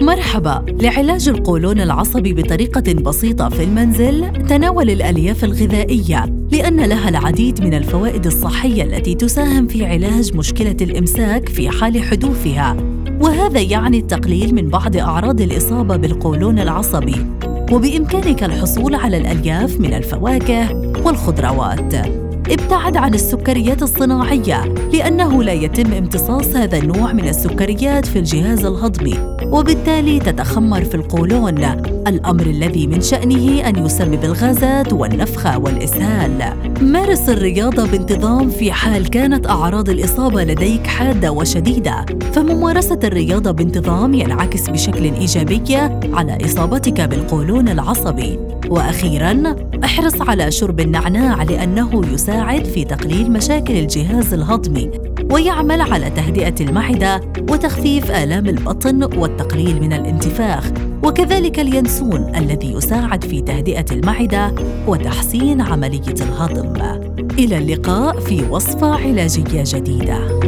مرحبا. لعلاج القولون العصبي بطريقة بسيطة في المنزل تناول الألياف الغذائية لأن لها العديد من الفوائد الصحية التي تساهم في علاج مشكلة الإمساك في حال حدوثها. وهذا يعني التقليل من بعض أعراض الإصابة بالقولون العصبي. وبإمكانك الحصول على الألياف من الفواكه والخضروات. ابتعد عن السكريات الصناعية لأنه لا يتم امتصاص هذا النوع من السكريات في الجهاز الهضمي وبالتالي تتخمر في القولون. الأمر الذي من شأنه أن يسبب الغازات والنفخة والإسهال. مارس الرياضة بانتظام في حال كانت أعراض الإصابة لديك حادة وشديدة. فممارسة الرياضة بانتظام ينعكس بشكل إيجابي على إصابتك بالقولون العصبي. وأخيرا احرص على شرب النعناع لأنه يساعد في تقليل مشاكل الجهاز الهضمي. ويعمل على تهدئة المعدة وتخفيف آلام البطن والتقليل من الانتفاخ. وكذلك اليانسون الذي يساعد في تهدئة المعدة وتحسين عملية الهضم. إلى اللقاء في وصفه علاجية جديدة.